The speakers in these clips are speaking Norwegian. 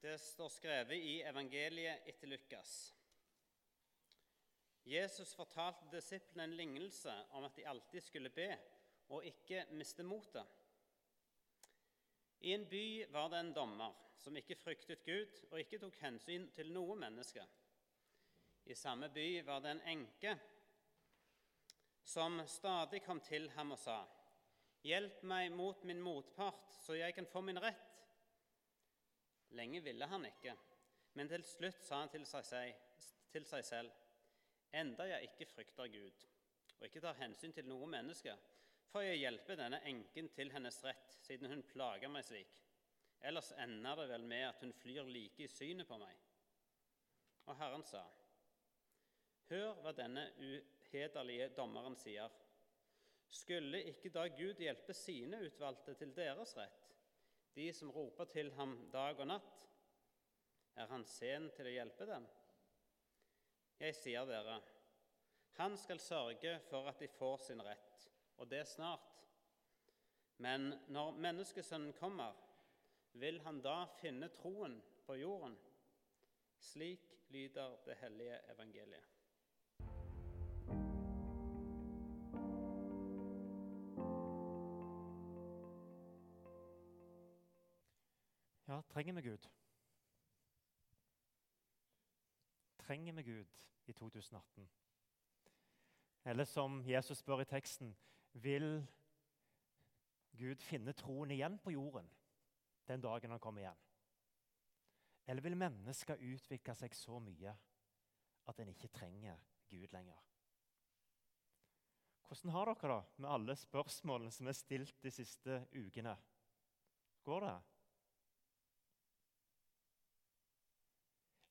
Det står skrevet i evangeliet etter Lukas. Jesus fortalte disiplene en lignelse om at de alltid skulle be og ikke miste motet. I en by var det en dommer som ikke fryktet Gud og ikke tok hensyn til noe menneske. I samme by var det en enke som stadig kom til ham og sa:" Hjelp meg mot min motpart, så jeg kan få min rett. Lenge ville han ikke, men til slutt sa han til seg, til seg selv.: Enda jeg ikke frykter Gud og ikke tar hensyn til noe menneske, får jeg hjelpe denne enken til hennes rett, siden hun plager meg slik. Ellers ender det vel med at hun flyr like i synet på meg. Og Herren sa, Hør hva denne uhederlige dommeren sier. Skulle ikke da Gud hjelpe sine utvalgte til deres rett? De som roper til ham dag og natt, er han sen til å hjelpe dem? Jeg sier dere, han skal sørge for at de får sin rett, og det snart. Men når Menneskesønnen kommer, vil han da finne troen på jorden? Slik lyder det hellige evangeliet. Ja, trenger vi Gud? Trenger vi Gud i 2018? Eller som Jesus spør i teksten Vil Gud finne troen igjen på jorden den dagen han kommer igjen? Eller vil mennesker utvikle seg så mye at en ikke trenger Gud lenger? Hvordan har dere det med alle spørsmålene som er stilt de siste ukene? Går det?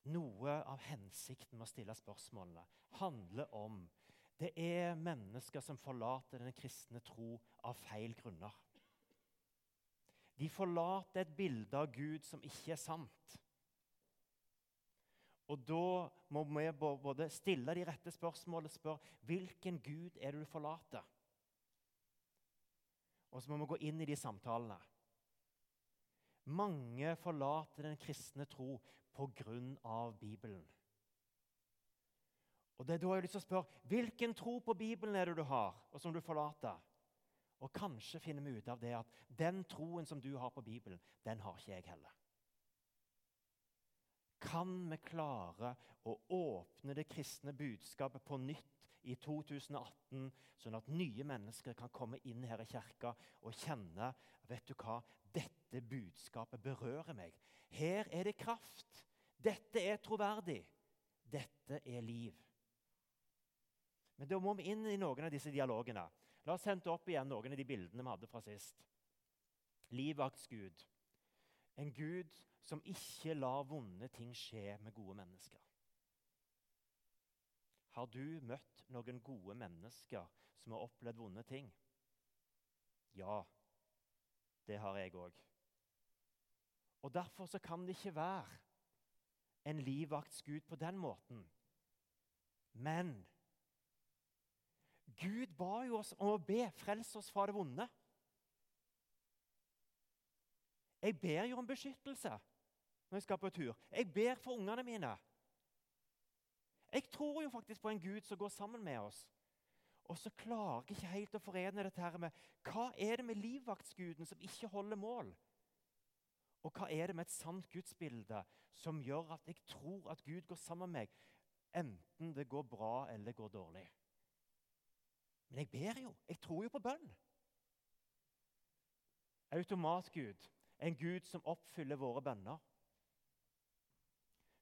Noe av hensikten med å stille spørsmålene handler om det er mennesker som forlater den kristne tro av feil grunner. De forlater et bilde av Gud som ikke er sant. Og Da må vi både stille de rette spørsmålene og spørre hvilken Gud er det du forlater. Og så må vi gå inn i de samtalene. Mange forlater den kristne tro pga. Bibelen. Og det er da jeg har lyst til å spørre, Hvilken tro på Bibelen er det du har, og som du forlater? Og kanskje finner vi ut av det at den troen som du har på Bibelen, den har ikke jeg heller. Kan vi klare å åpne det kristne budskapet på nytt i 2018, sånn at nye mennesker kan komme inn her i kirka og kjenne vet du hva, dette budskapet berører meg. Her er det kraft. Dette er troverdig. Dette er liv. Men da må vi inn i noen av disse dialogene. La oss hente opp igjen noen av de bildene vi hadde fra sist. Livvakts Gud. En Gud som ikke lar vonde ting skje med gode mennesker. Har du møtt noen gode mennesker som har opplevd vonde ting? Ja, det har jeg òg. Og Derfor så kan det ikke være en livvaktsgud på den måten. Men Gud ba jo oss om å be 'frels oss fra det vonde'. Jeg ber jo om beskyttelse når jeg skal på tur. Jeg ber for ungene mine. Jeg tror jo faktisk på en Gud som går sammen med oss. Og så klarer jeg ikke helt å forene dette her med hva er det med livvaktsguden som ikke holder mål? Og hva er det med et sant gudsbilde som gjør at jeg tror at Gud går sammen med meg, enten det går bra eller det går dårlig? Men jeg ber jo. Jeg tror jo på bønn. Automatgud. En Gud som oppfyller våre bønner.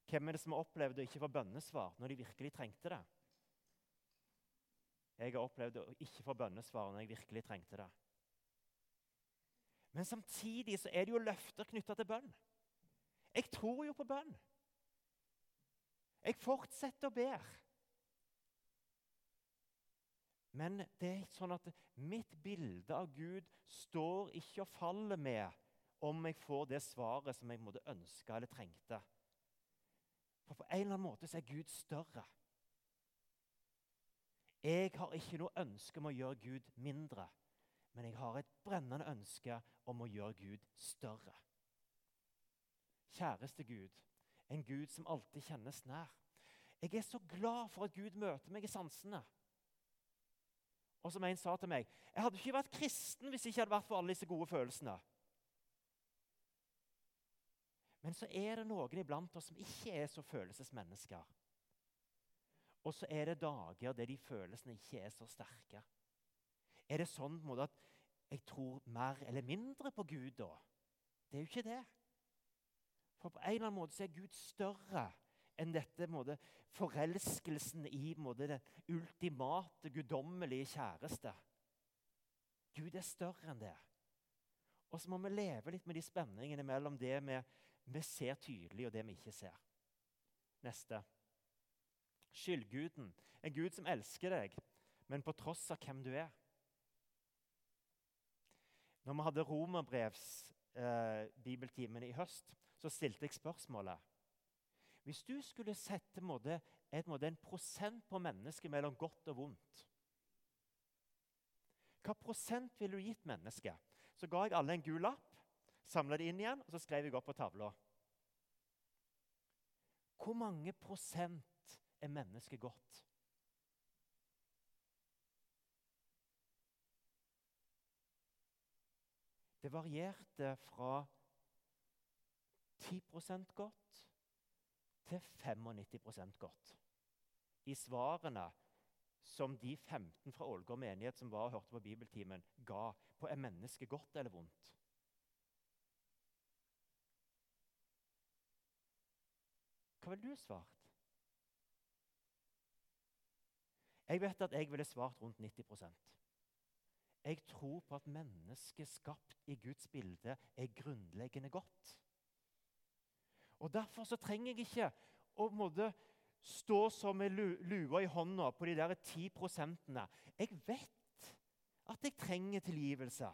Hvem er det som har opplevd å ikke få bønnesvar når de virkelig trengte det? Jeg har opplevd å ikke få bønnesvar når jeg virkelig trengte det. Men samtidig så er det jo løfter knytta til bønn. Jeg tror jo på bønn. Jeg fortsetter å ber. Men det er sånn at mitt bilde av Gud står ikke og faller med om jeg får det svaret som jeg måtte ønske eller trengte. For på en eller annen måte så er Gud større. Jeg har ikke noe ønske om å gjøre Gud mindre, men jeg har et brennende ønske om å gjøre Gud større. kjæreste Gud, en Gud som alltid kjennes nær. Jeg er så glad for at Gud møter meg i sansene. Og som en sa til meg Jeg hadde ikke vært kristen hvis jeg ikke hadde vært for alle disse gode følelsene. Men så er det noen iblant oss som ikke er så følelsesmennesker. Og så er det dager der de følelsene ikke er så sterke. Er det sånn måte, at jeg tror mer eller mindre på Gud da? Det er jo ikke det. For på en eller annen måte så er Gud større enn dette måte, forelskelsen i måte, den ultimate, guddommelige kjæreste. Gud er større enn det. Og så må vi leve litt med de spenningene mellom det vi, vi ser tydelig, og det vi ikke ser. Neste. Skyldguden. En gud som elsker deg, men på tross av hvem du er. Når vi hadde romerbrevs-bibeltimen eh, i høst, så stilte jeg spørsmålet Hvis du skulle sette måte, et, måte, en prosent på mennesket mellom godt og vondt Hva prosent ville du gitt mennesket? Så ga jeg alle en gul lapp, samla det inn igjen, og så skrev jeg opp på tavla. Hvor mange prosent er mennesket godt? Det varierte fra 10% godt til 95% godt. I svarene som de 15 fra Ålgård menighet som var og hørte på bibeltimen, ga på er mennesket godt eller vondt. Hva ville du svart? Jeg vet at jeg ville svart rundt 90% Jeg tror på at mennesket skapt i Guds bilde er grunnleggende godt. Og Derfor så trenger jeg ikke å måtte stå som med lua i hånda på de der ti prosentene. Jeg vet at jeg trenger tilgivelse.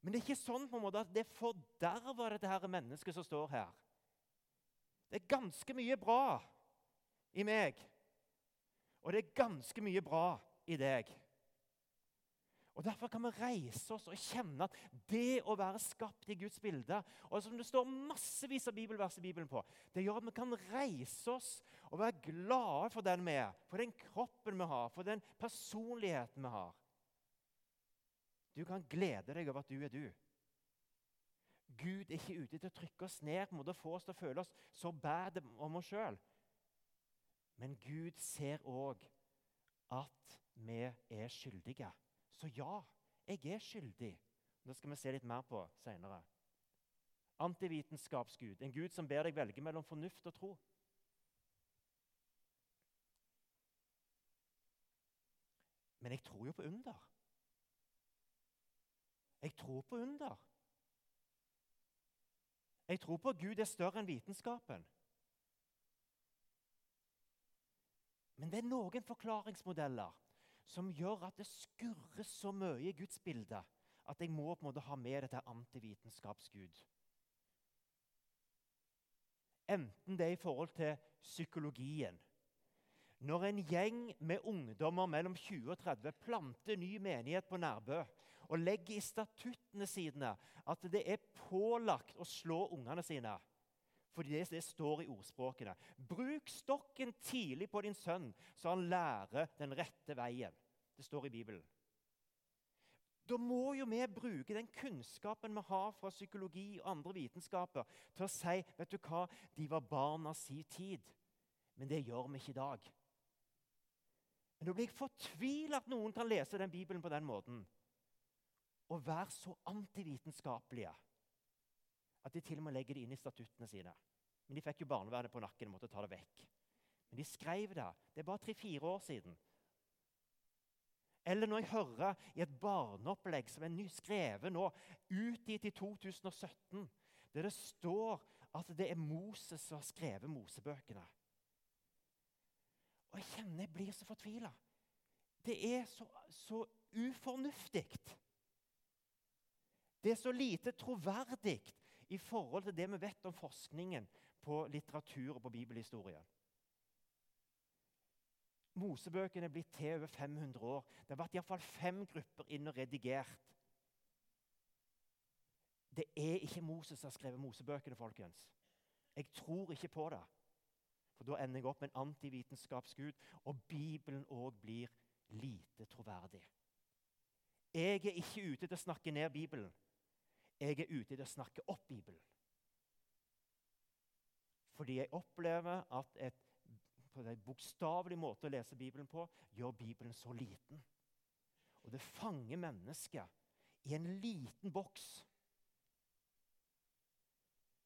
Men det er ikke sånn på en måte at det forderver dette her mennesket som står her. Det er ganske mye bra i meg, og det er ganske mye bra i deg. Og Derfor kan vi reise oss og kjenne at det å være skapt i Guds bilde og som Det står massevis av bibelvers i Bibelen på. Det gjør at vi kan reise oss og være glade for den vi er, for den kroppen vi har, for den personligheten vi har. Du kan glede deg over at du er du. Gud er ikke ute til å trykke oss ned på en måte få oss til å føle oss så bad om oss sjøl. Men Gud ser òg at vi er skyldige. Så ja, jeg er skyldig. Det skal vi se litt mer på seinere. Antivitenskapsgud, en gud som ber deg velge mellom fornuft og tro. Men jeg tror jo på under. Jeg tror på under. Jeg tror på at Gud er større enn vitenskapen. Men det er noen forklaringsmodeller som gjør at det skurrer så mye i Guds bilde at jeg må på en måte ha med dette antivitenskapsgud. Enten det er i forhold til psykologien. Når en gjeng med ungdommer mellom 20 og 30 planter ny menighet på Nærbø og legger i statuttene sine at det er pålagt å slå ungene sine fordi det, det står i ordspråkene. Bruk stokken tidlig på din sønn, så han lærer den rette veien. Det står i Bibelen. Da må jo vi bruke den kunnskapen vi har fra psykologi og andre vitenskaper, til å si vet du hva, de var barn av sin tid. Men det gjør vi ikke i dag. Men Da blir jeg fortvila at noen kan lese den Bibelen på den måten. Og være så antivitenskapelige at de til og med legger det inn i statuttene sine. Men de fikk jo barnevernet på nakken og måtte ta det vekk. Men de skrev det. Det er bare tre-fire år siden. Eller når jeg hører i et barneopplegg som er skrevet nå, utgitt i 2017, der det står at det er Moses som har skrevet Mosebøkene. Og jeg kjenner jeg blir så fortvila. Det er så, så ufornuftig. Det er så lite troverdig i forhold til det vi vet om forskningen på litteratur og på bibelhistorie. Mosebøkene er blitt til over 500 år. Det har vært iallfall fem grupper inn og redigert. Det er ikke Moses som har skrevet Mosebøkene, folkens. Jeg tror ikke på det. For Da ender jeg opp med en antivitenskapsgud, og Bibelen òg blir lite troverdig. Jeg er ikke ute til å snakke ned Bibelen. Jeg er ute til å snakke opp Bibelen. Fordi jeg opplever at et, på en bokstavelig måte å lese Bibelen på gjør Bibelen så liten. Og det fanger mennesket i en liten boks.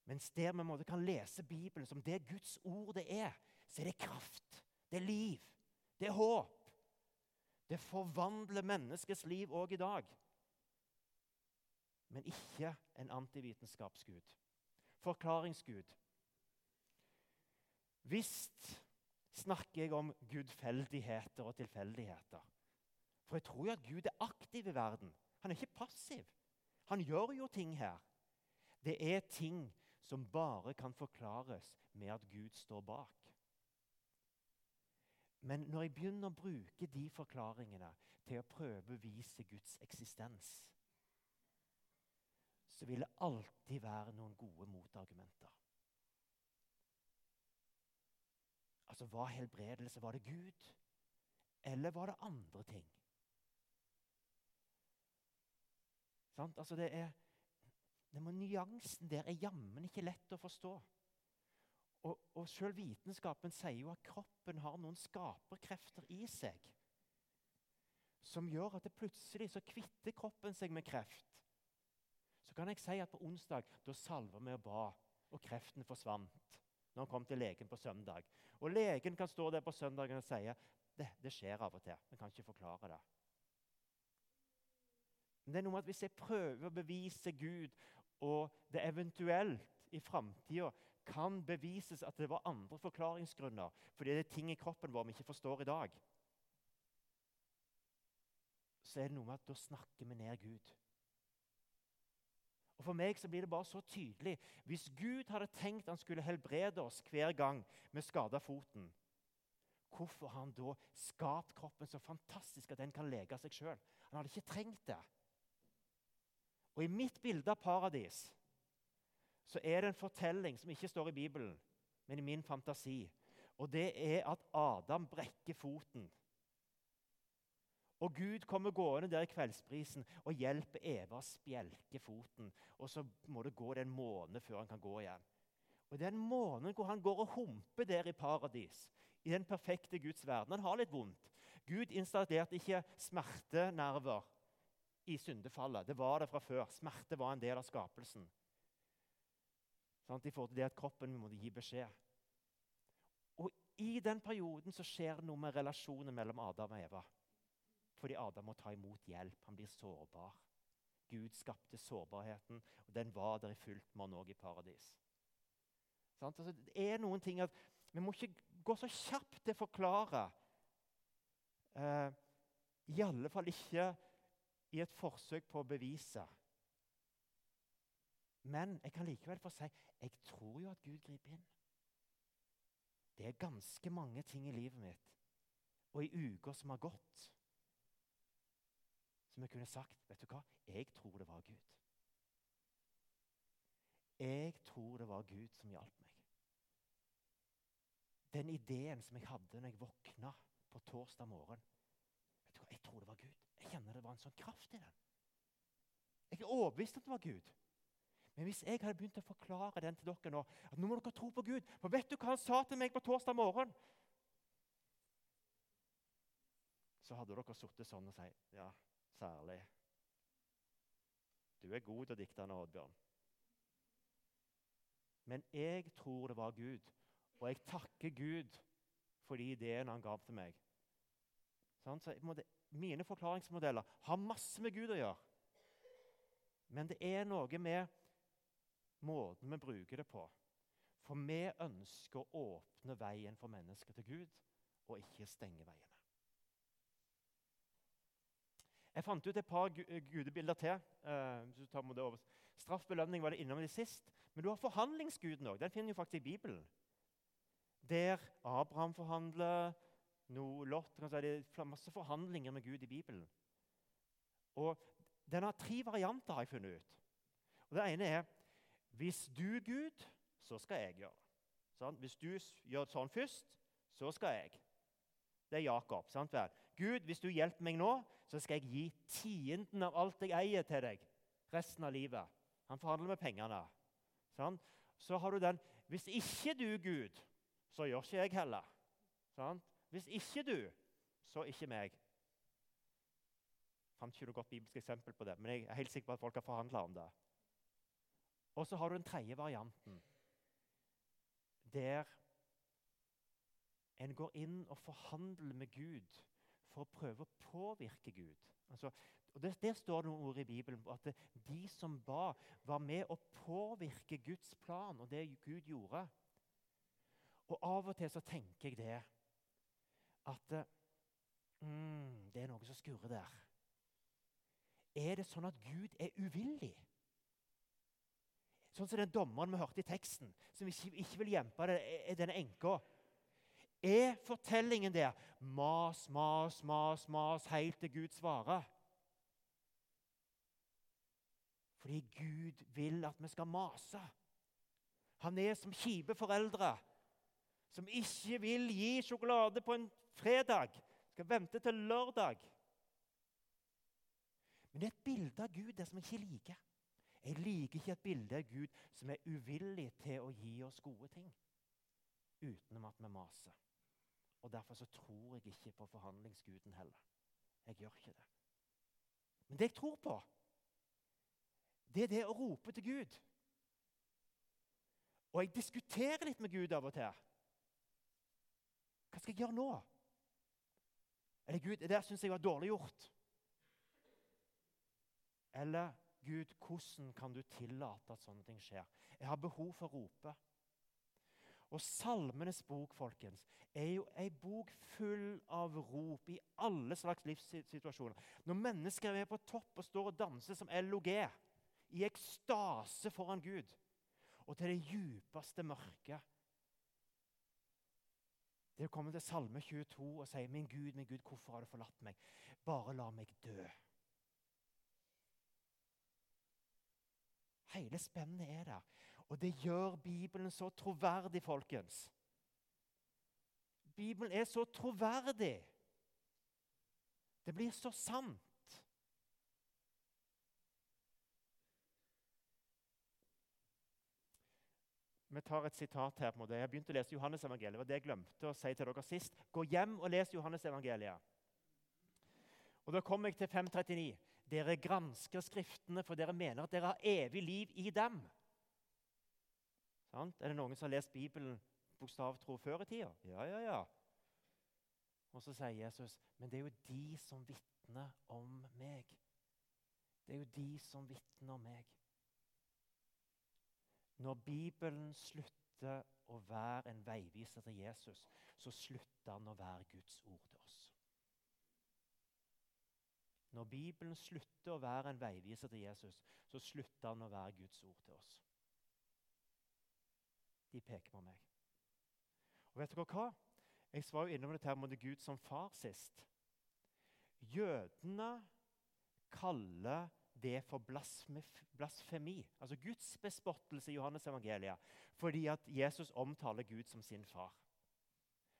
Mens der vi kan lese Bibelen som det Guds ord det er, så er det kraft, det er liv, det er håp. Det forvandler menneskets liv òg i dag. Men ikke en antivitenskapsgud. Forklaringsgud. Visst snakker jeg om gudfeldigheter og tilfeldigheter. For jeg tror jo at Gud er aktiv i verden. Han er ikke passiv. Han gjør jo ting her. Det er ting som bare kan forklares med at Gud står bak. Men når jeg begynner å bruke de forklaringene til å prøve å bevise Guds eksistens, så vil det alltid være noen gode motargumenter. Altså, Var helbredelse Var det Gud, eller var det andre ting? Sant? Altså, det er, må, Nyansen der er jammen ikke lett å forstå. Og, og Selv vitenskapen sier jo at kroppen har noen skaperkrefter i seg som gjør at det plutselig så kvitter kroppen seg med kreft. Kan jeg si at på onsdag da salva vi og ba, og kreften forsvant. Når han kom til legen på søndag. Og legen kan stå der på søndagen og si det, det skjer av og til. Vi kan ikke forklare det. Men det er noe med at hvis jeg prøver å bevise Gud, og det eventuelt i framtida kan bevises at det var andre forklaringsgrunner fordi det er ting i kroppen vår vi ikke forstår i dag, så er det noe med at da snakker vi ned Gud. Og For meg så blir det bare så tydelig. Hvis Gud hadde tenkt han skulle helbrede oss hver gang vi skada foten, hvorfor har han da skapt kroppen så fantastisk at den kan lege seg sjøl? Han hadde ikke trengt det. Og I mitt bilde av paradis så er det en fortelling som ikke står i Bibelen, men i min fantasi. Og det er at Adam brekker foten. Og Gud kommer gående der i kveldsprisen og hjelper Eva å spjelke foten. Og så må det gå en måned før han kan gå igjen. Og Den måneden hvor han går og humper der i paradis, i den perfekte Guds verden Han har litt vondt. Gud installerte ikke smertenerver i syndefallet. Det var det fra før. Smerte var en del av skapelsen. Sånn, I forhold til det at kroppen måtte gi beskjed. Og I den perioden så skjer det noe med relasjonen mellom Adam og Eva. Fordi Adam må ta imot hjelp. Han blir sårbar. Gud skapte sårbarheten, og den var der i fullt monn òg i paradis. Altså, det er noen ting at Vi må ikke gå så kjapt til å forklare. Eh, I alle fall ikke i et forsøk på å bevise. Men jeg kan likevel få si jeg tror jo at Gud griper inn. Det er ganske mange ting i livet mitt og i uker som har gått, som jeg kunne sagt vet du hva, jeg tror det var Gud. Jeg tror det var Gud som hjalp meg. Den ideen som jeg hadde når jeg våkna på torsdag morgen vet du hva, Jeg tror det var Gud. Jeg kjenner det var en sånn kraft i den. Jeg er overbevist om det var Gud. Men hvis jeg hadde begynt å forklare den til dere nå, at nå må dere tro på Gud For vet du hva han sa til meg på torsdag morgen? Så hadde dere sittet sånn og sagt Ja, særlig. Du er god til å dikte, Oddbjørn. Men jeg tror det var Gud, og jeg takker Gud for de ideene han ga til meg. Sånn, så mine forklaringsmodeller har masse med Gud å gjøre. Men det er noe med måten vi bruker det på. For vi ønsker å åpne veien for mennesker til Gud, og ikke stenge veiene. Jeg fant ut et par gudebilder til. Uh, Straff, belønning var det innom det sist. Men du har forhandlingsguden òg. Den finner du faktisk i Bibelen. Der Abraham forhandler, no, Lot Det er masse forhandlinger med Gud i Bibelen. Og Den har tre varianter, har jeg funnet ut. Og Det ene er hvis du, Gud, så skal jeg gjøre. Sånn? Hvis du gjør sånn først, så skal jeg. Det er Jakob. sant? Gud, hvis du hjelper meg nå, så skal jeg gi tienden av alt jeg eier, til deg resten av livet. Han forhandler med pengene. Sånn? Så har du den Hvis ikke du, Gud, så gjør ikke jeg heller. Sånn? Hvis ikke du, så ikke meg. Jeg fant ikke noe godt bibelsk eksempel på det, men jeg er helt sikker på at folk har forhandla om det. Og så har du den tredje varianten, der en går inn og forhandler med Gud for å prøve å påvirke Gud. Altså, og det, Der står det noen ord i Bibelen at de som ba, var med å påvirke Guds plan og det Gud gjorde. Og Av og til så tenker jeg det at mm, det er noe som skurrer der. Er det sånn at Gud er uvillig? Sånn som den dommeren vi hørte i teksten, som ikke, ikke vil hjelpe denne enka. Er fortellingen der mas, mas, mas, mas helt til Gud svarer? Fordi Gud vil at vi skal mase. Han er som kjipe foreldre som ikke vil gi sjokolade på en fredag. Skal vente til lørdag. Men det er et bilde av Gud det som jeg ikke liker. Jeg liker ikke et bilde av Gud som er uvillig til å gi oss gode ting utenom at vi maser. Og Derfor så tror jeg ikke på forhandlingsguden heller. Jeg gjør ikke det. Men det jeg tror på, det er det å rope til Gud. Og jeg diskuterer litt med Gud av og til. Hva skal jeg gjøre nå? Eller Gud, det der syns jeg var dårlig gjort. Eller Gud, hvordan kan du tillate at sånne ting skjer? Jeg har behov for å rope. Og Salmenes bok folkens, er jo ei bok full av rop i alle slags livssituasjoner. Når mennesker er på topp og står og danser som LOG, i ekstase foran Gud, og til det djupeste mørket Det kommer til Salme 22 og sier, 'Min Gud, min Gud, hvorfor har du forlatt meg?' Bare la meg dø. Hele spennet er der. Og det gjør Bibelen så troverdig, folkens. Bibelen er så troverdig. Det blir så sant. Vi tar et sitat her. på en måte. Jeg begynte å lese Johannes evangeliet. Det jeg glemte å si til dere sist. Gå hjem og les Johannes evangeliet. Og Da kommer jeg til 539. Dere gransker Skriftene, for dere mener at dere har evig liv i dem. Er det noen som har lest Bibelen bokstavtro før i tida? Ja, ja, ja. Og så sier Jesus, men det er jo de som vitner om meg. Det er jo de som vitner om meg. Når Bibelen slutter å være en veiviser til Jesus, så slutter han å være Guds ord til oss. Når Bibelen slutter å være en veiviser til Jesus, så slutter han å være Guds ord til oss. De peker på meg. Og vet dere hva? Jeg var jo innom dette med Gud som far sist. Jødene kaller det for blasfemi, altså Guds bespottelse i Johannes evangeliet, fordi at Jesus omtaler Gud som sin far.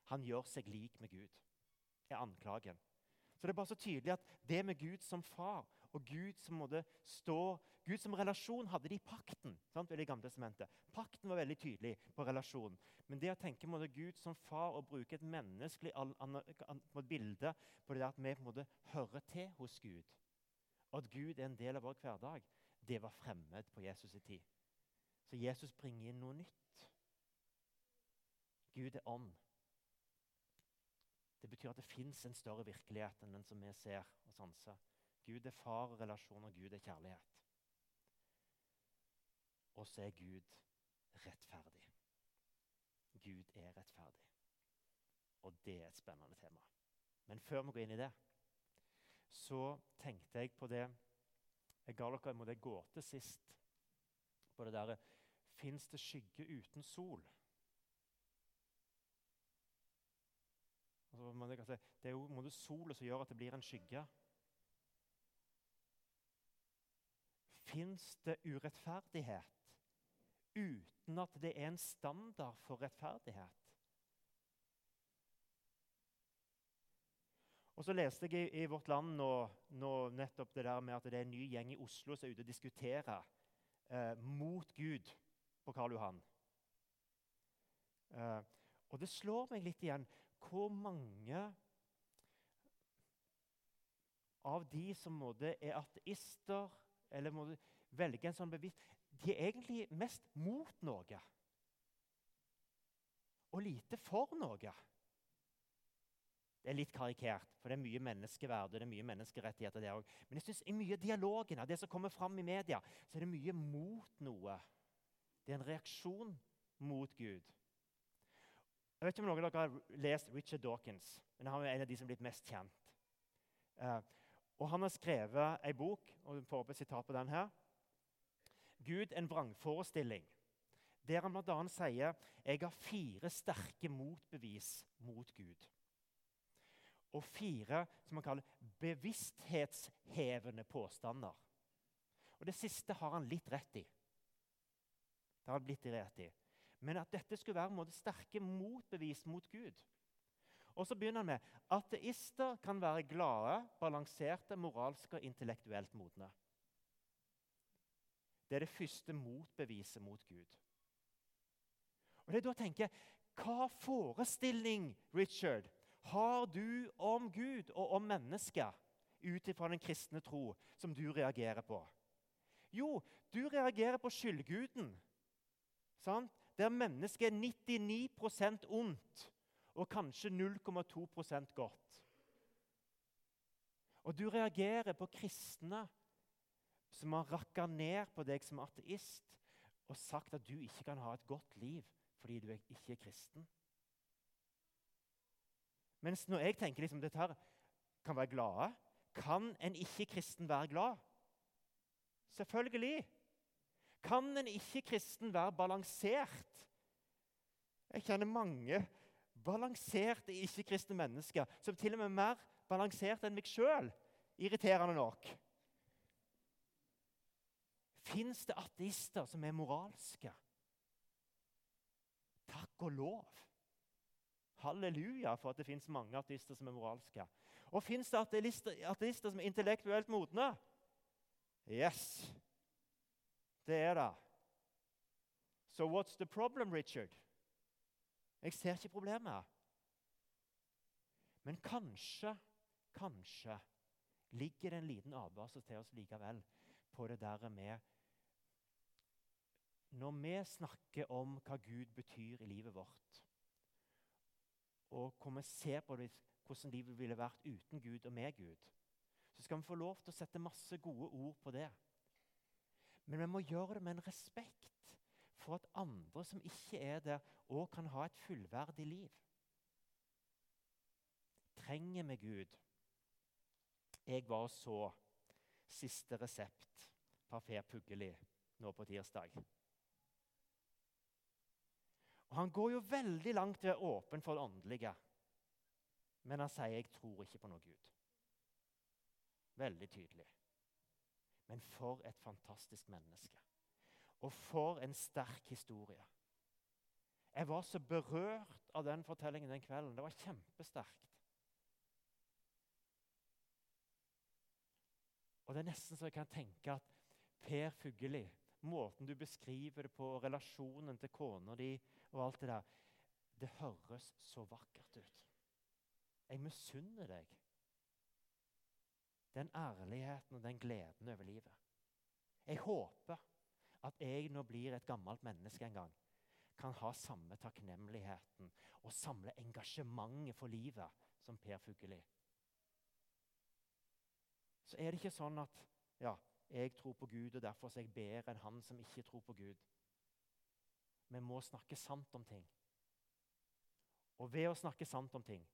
Han gjør seg lik med Gud, er anklagen. Så det er bare så tydelig at det med Gud som far og Gud som måtte stå, Gud som relasjon hadde de i pakten. Sant, i gamle testamentet. Pakten var veldig tydelig på relasjonen. Men det å tenke måtte, Gud som far og bruke et menneskelig bilde på det at vi på hører til hos Gud, og at Gud er en del av vår hverdag, det var fremmed på Jesus' i tid. Så Jesus bringer inn noe nytt. Gud er ånd. Det betyr at det fins en større virkelighet enn den som vi ser og sanser. Gud er far og relasjon, og Gud er kjærlighet. Og så er Gud rettferdig. Gud er rettferdig. Og det er et spennende tema. Men før vi går inn i det, så tenkte jeg på det Jeg ga dere en måte gåte sist. På det derre Fins det skygge uten sol? Altså, det er jo sola som gjør at det blir en skygge. Fins det urettferdighet uten at det er en standard for rettferdighet. Og så leste jeg i, Vårt Land nå, nå, nettopp det der med at det er en ny gjeng i Oslo som er ute og diskuterer eh, mot Gud på Karl Johan. Eh, og det slår meg litt igjen hvor mange av de som er ateister, eller må du velge en sånn bevisst De er egentlig mest mot noe. Og lite for noe. Det er litt karikert, for det er mye menneskeverd og det er mye menneskerettigheter. der også. Men jeg synes i mye av dialogen, av det som kommer fram i media, så er det mye mot noe. Det er en reaksjon mot Gud. Jeg vet ikke om noen av dere har lest Richard Dawkins. men Han er en av de som er blitt mest kjent. Uh, og Han har skrevet ei bok, og får opp et sitat på den her. Gud en vrangforestilling. Der han bl.a. sier jeg har fire sterke motbevis mot Gud og fire som han kaller bevissthetshevende påstander. Og Det siste har han litt rett i. Det har han blitt rett i. Men at dette skulle være en måte, sterke motbevis mot Gud. Og så begynner han med ateister kan være glade, balanserte, moralske og intellektuelt modne. Det er det første motbeviset mot Gud. Og det er da jeg tenker, Hva forestilling Richard, har du om Gud og om mennesket ut ifra den kristne tro som du reagerer på? Jo, du reagerer på skyldguden, sant? der mennesket er 99% ondt og kanskje 0,2% godt. Og du reagerer på kristne som har rakka ned på deg som ateist og sagt at du ikke kan ha et godt liv fordi du ikke er kristen. Mens når jeg tenker liksom dette her kan være glade Kan en ikke-kristen være glad? Selvfølgelig. Kan en ikke-kristen være balansert? Jeg kjenner mange balanserte ikke-kristne mennesker som til og med er mer balansert enn meg sjøl. Irriterende nok. Fins det ateister som er moralske? Takk og lov. Halleluja for at det fins mange ateister som er moralske. Og fins det ateister, ateister som er intellektuelt modne? Yes, det er det. So what's the problem, Richard? Jeg ser ikke problemet. Men kanskje, kanskje ligger det en liten advarsel til oss likevel på det der med Når vi snakker om hva Gud betyr i livet vårt, og hvor vi ser på det, hvordan livet ville vært uten Gud og med Gud, så skal vi få lov til å sette masse gode ord på det. Men vi må gjøre det med en respekt for at andre som ikke er der, òg kan ha et fullverdig liv. Trenger vi Gud? Jeg var så siste resept Parfé Puggeli nå på tirsdag. Og Han går jo veldig langt til å åpen for det åndelige. Men han sier 'jeg tror ikke på noe Gud'. Veldig tydelig. Men for et fantastisk menneske. Og for en sterk historie. Jeg var så berørt av den fortellingen den kvelden. Det var kjempesterkt. Og det er nesten så jeg kan tenke at Per Fugelli, måten du beskriver det på, relasjonen til kona di og alt det der. Det høres så vakkert ut. Jeg misunner deg den ærligheten og den gleden over livet. Jeg håper at jeg nå blir et gammelt menneske en gang, kan ha samme takknemligheten og samle engasjementet for livet som Per Fugelli. Så er det ikke sånn at ja, jeg tror på Gud, og derfor er jeg bedre enn han som ikke tror på Gud. Vi må snakke sant om ting. Og ved å snakke sant om ting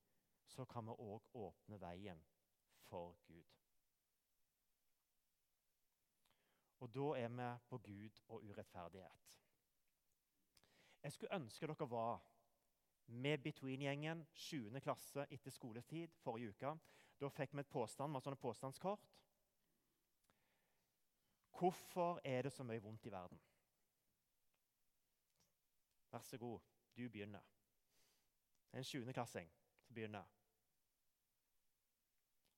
så kan vi òg åpne veien for Gud. Og da er vi på Gud og urettferdighet. Jeg skulle ønske dere var med Between-gjengen 7. klasse etter skoletid forrige uke. Da fikk vi et påstand med sånne påstandskort. Hvorfor er det så mye vondt i verden? Vær så god, du begynner. En sjuendeklassing som begynner.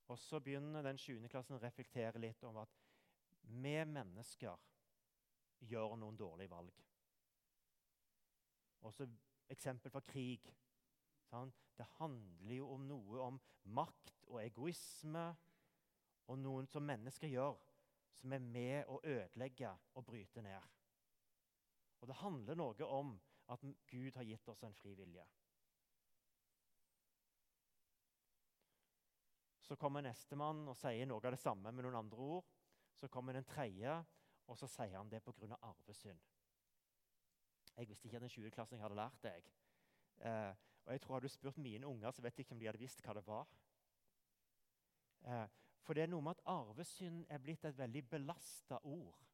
Og så begynner den sjuendeklassen å reflektere litt om at vi mennesker gjør noen dårlige valg. Også eksempel fra krig. Sånn? Det handler jo om noe om makt og egoisme og noen som mennesker gjør, som er med å ødelegge og bryte ned. Og det handler noe om at Gud har gitt oss en fri vilje. Så kommer nestemann og sier noe av det samme med noen andre ord. Så kommer den tredje, og så sier han det pga. arvesynd. Jeg visste ikke at en 20-klassing hadde lært det. Eh, og jeg tror Hadde du spurt mine unger, så vet jeg ikke om de hadde visst hva det var. Eh, for det er noe med at arvesynd er blitt et veldig belasta ord.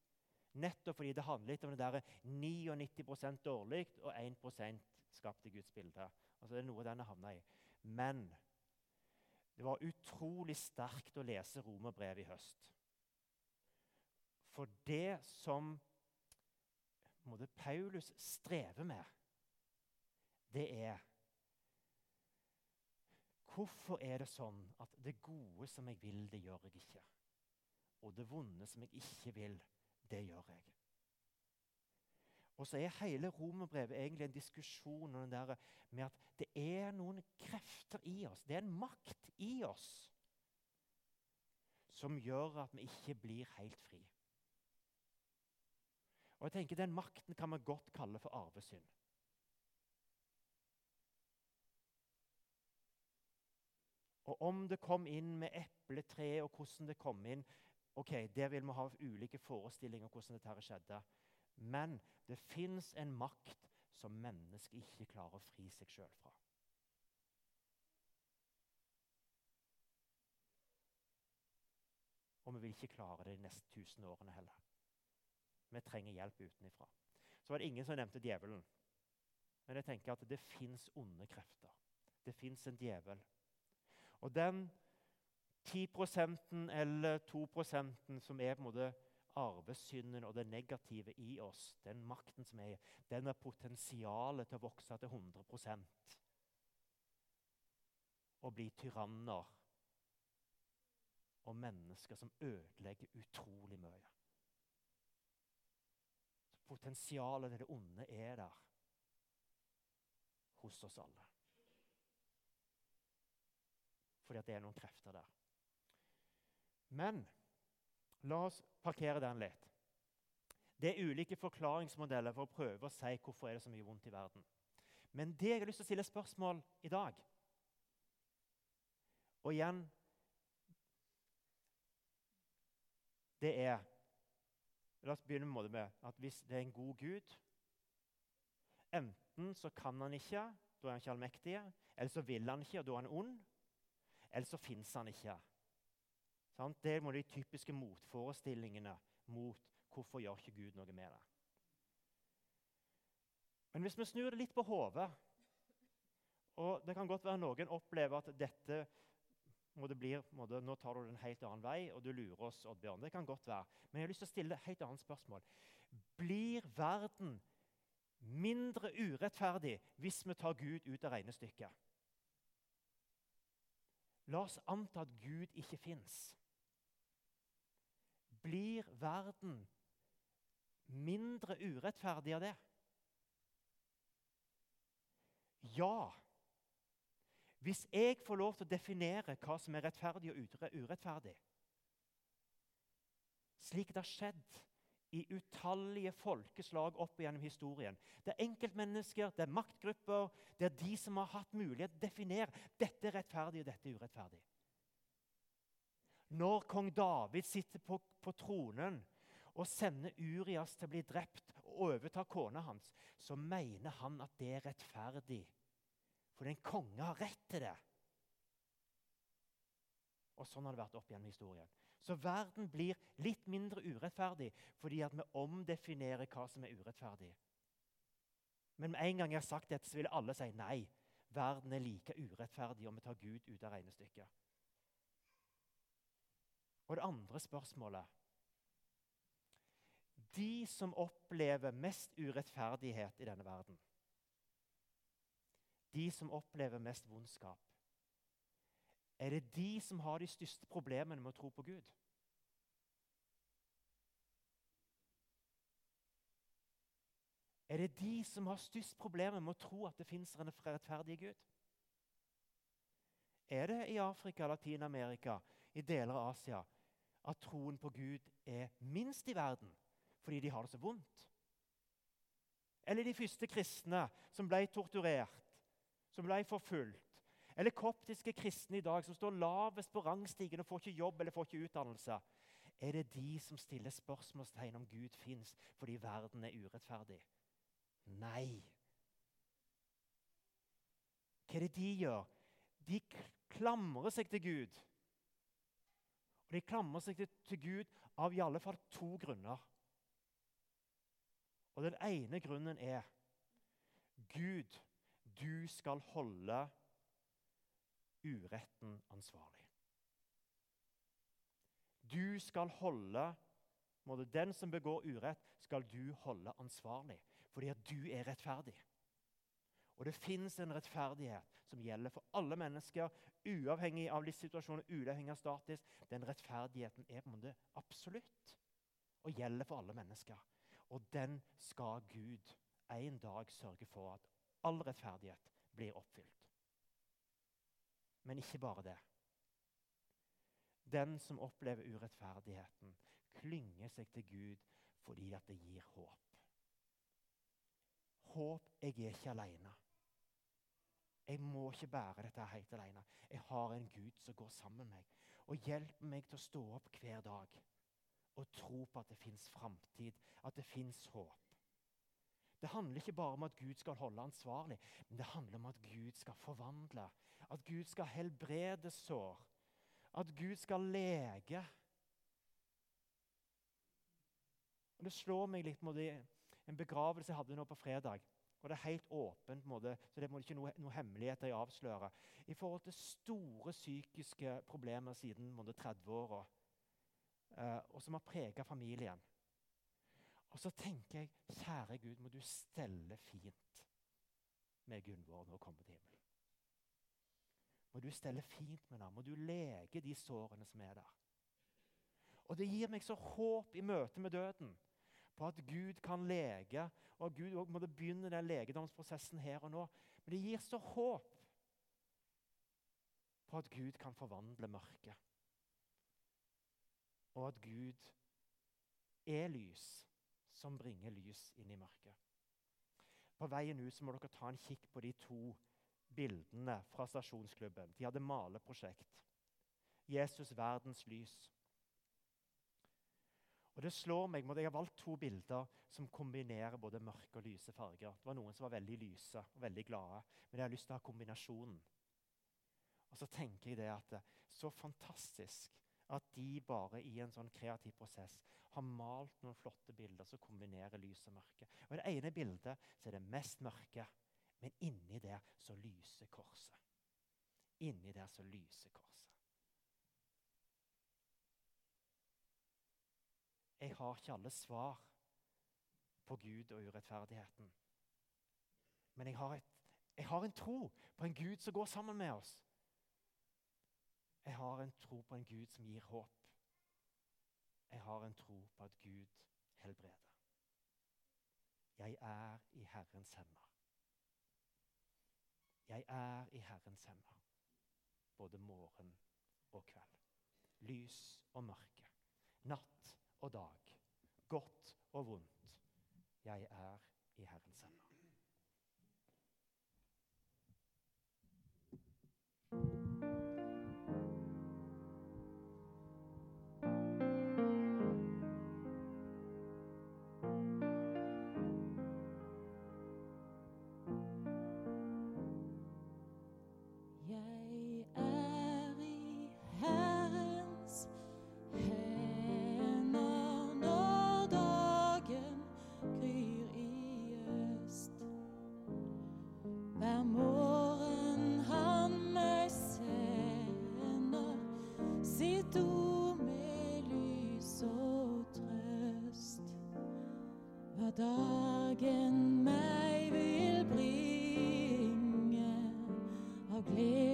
Nettopp fordi det handler litt om det der 99% dårlig og 1 skapt i Guds bilde. Altså Det er noe den har havna i. Men det var utrolig sterkt å lese romerbrevet i høst. For det som måte, Paulus strever med, det er Hvorfor er det sånn at det gode som jeg vil, det gjør jeg ikke? Og det vonde som jeg ikke vil, det gjør jeg. Og så er hele romerbrevet egentlig en diskusjon det med at det er noen krefter i oss, det er en makt i oss, som gjør at vi ikke blir helt fri. Og jeg tenker Den makten kan man godt kalle for arvesynd. Og om det kom inn med epletre, og hvordan det kom inn ok, Der vil vi ha ulike forestillinger om hvordan dette skjedde. Men det fins en makt som mennesket ikke klarer å fri seg sjøl fra. Og vi vil ikke klare det de neste tusen årene heller. Vi trenger hjelp utenfra. Så var det ingen som nevnte djevelen. Men jeg tenker at det fins onde krefter. Det fins en djevel. Og den 10% eller 2% som er på en måte arvesynden og det negative i oss, den makten som er den har potensialet til å vokse til 100% og bli tyranner og mennesker som ødelegger utrolig mye. Potensialet til det onde er der hos oss alle fordi at det er noen krefter der. Men la oss parkere den litt. Det er ulike forklaringsmodeller for å prøve å si hvorfor er det så mye vondt i verden. Men det jeg har lyst til å stille spørsmål i dag Og igjen Det er La oss begynne med at hvis det er en god Gud Enten så kan han ikke, da er han ikke allmektig. Eller så vil han ikke, og da er han ond. Eller så fins han ikke. Det er de typiske motforestillingene mot hvorfor gjør ikke Gud noe med det. Men hvis vi snur det litt på hodet og Det kan godt være noen opplever at dette må det blir, må det, nå tar du det en helt annen vei, og du lurer oss. Oddbjørn. Det kan godt være. Men jeg har lyst til å stille et helt annet spørsmål. Blir verden mindre urettferdig hvis vi tar Gud ut av regnestykket? La oss anta at Gud ikke fins. Blir verden mindre urettferdig av det? Ja. Hvis jeg får lov til å definere hva som er rettferdig og urettferdig, slik det har skjedd i utallige folkeslag opp gjennom historien. Det er enkeltmennesker, det er maktgrupper, det er de som har hatt mulighet til å definere dette er rettferdig og dette er urettferdig. Når kong David sitter på, på tronen og sender Urias til å bli drept og overta kona hans, så mener han at det er rettferdig. For en konge har rett til det. Og Sånn har det vært opp gjennom historien. Så verden blir litt mindre urettferdig fordi at vi omdefinerer hva som er urettferdig. Men med en gang jeg har sagt dette, så vil alle si nei. Verden er like urettferdig om vi tar Gud ut av regnestykket. Og det andre spørsmålet de som opplever mest urettferdighet i denne verden, de som opplever mest vondskap, er det de som har de største problemene med å tro på Gud? Er det de som har størst problemer med å tro at det fins en rettferdig Gud? Er det i Afrika, Latin-Amerika, i deler av Asia at troen på Gud er minst i verden fordi de har det så vondt? Eller de første kristne som ble torturert, som ble forfulgt? Eller koptiske kristne i dag som står lavest på rangstigen og får ikke jobb eller får ikke utdannelse? Er det de som stiller spørsmålstegn om Gud fins fordi verden er urettferdig? Nei. Hva er det de gjør? De klamrer seg til Gud. Og De klamrer seg til Gud av i alle fall to grunner. Og Den ene grunnen er Gud, du skal holde uretten ansvarlig. Du skal holde Den som begår urett, skal du holde ansvarlig fordi at du er rettferdig. Og det fins en rettferdighet som gjelder for alle mennesker, uavhengig av livssituasjonen, uavhengig av status. Den rettferdigheten er på en måte absolutt og gjelder for alle mennesker. Og den skal Gud en dag sørge for at all rettferdighet blir oppfylt. Men ikke bare det. Den som opplever urettferdigheten, klynger seg til Gud fordi det gir håp. Håp jeg er ikke alene. Jeg må ikke bære dette helt alene. Jeg har en Gud som går sammen med meg og hjelper meg til å stå opp hver dag og tro på at det fins framtid, at det fins håp. Det handler ikke bare om at Gud skal holde ansvarlig, men det handler om at Gud skal forvandle. At Gud skal helbrede sår. At Gud skal lege. Og Det slår meg litt med en begravelse jeg hadde nå på fredag. Og Det er helt åpent, måte, så det er ikke noe, noe hemmeligheter jeg avslører. I forhold til store psykiske problemer siden 30-åra, eh, og som har prega familien. Og så tenker jeg, kjære Gud, må du stelle fint med Gunvor når hun kommer til himmelen. Må du stelle fint med henne. må du lege de sårene som er der. Og det gir meg så håp i møte med døden på at Gud kan lege, og Gud må begynne den legedomsprosessen her og nå. Men det gir så håp på at Gud kan forvandle mørket. Og at Gud er lys som bringer lys inn i mørket. På veien ut så må dere ta en kikk på de to bildene fra stasjonsklubben. De hadde maleprosjekt. Jesus verdens lys. Og det slår meg, Jeg har valgt to bilder som kombinerer både mørke og lyse farger. Det var Noen som var veldig lyse og veldig glade, men jeg har lyst til å ha kombinasjonen. Og så tenker jeg det at det er så fantastisk at de bare i en sånn kreativ prosess har malt noen flotte bilder som kombinerer lys og mørke. Og I det ene bildet er det mest mørke, men inni der så lyser korset. Inni der så lyser korset. Jeg har ikke alle svar på Gud og urettferdigheten. Men jeg har, et, jeg har en tro på en Gud som går sammen med oss. Jeg har en tro på en Gud som gir håp. Jeg har en tro på at Gud helbreder. Jeg er i Herrens hender. Jeg er i Herrens hender, både morgen og kveld. Lys og mørke, natt og dag, godt og vondt. Jeg er i Herrens hender. dagen meg vil bringe av glede.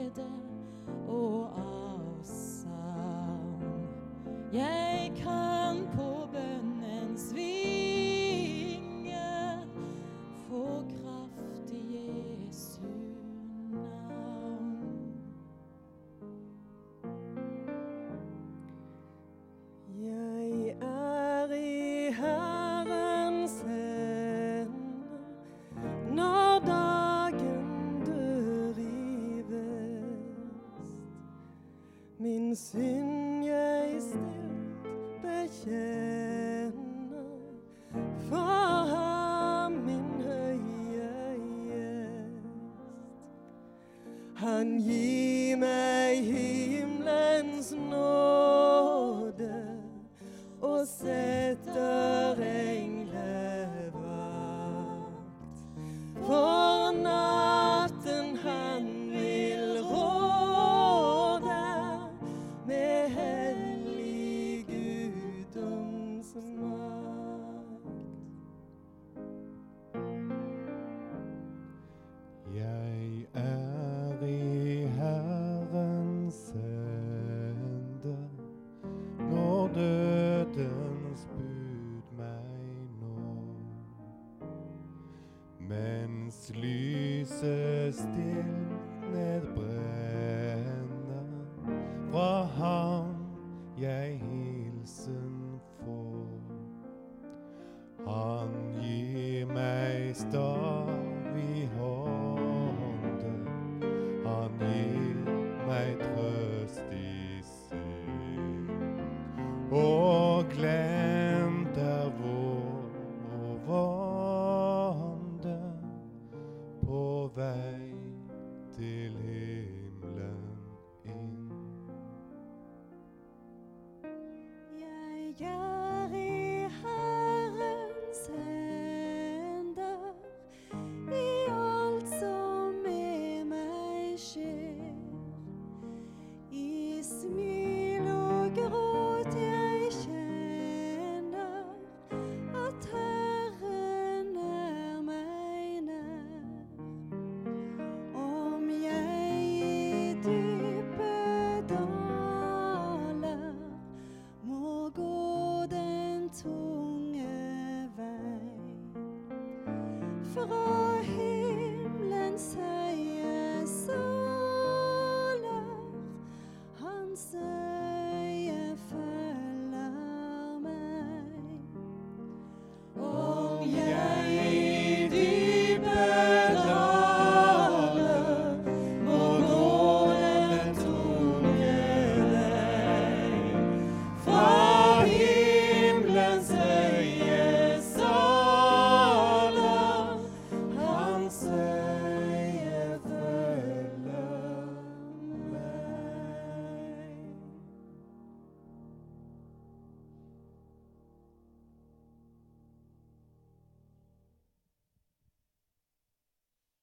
Med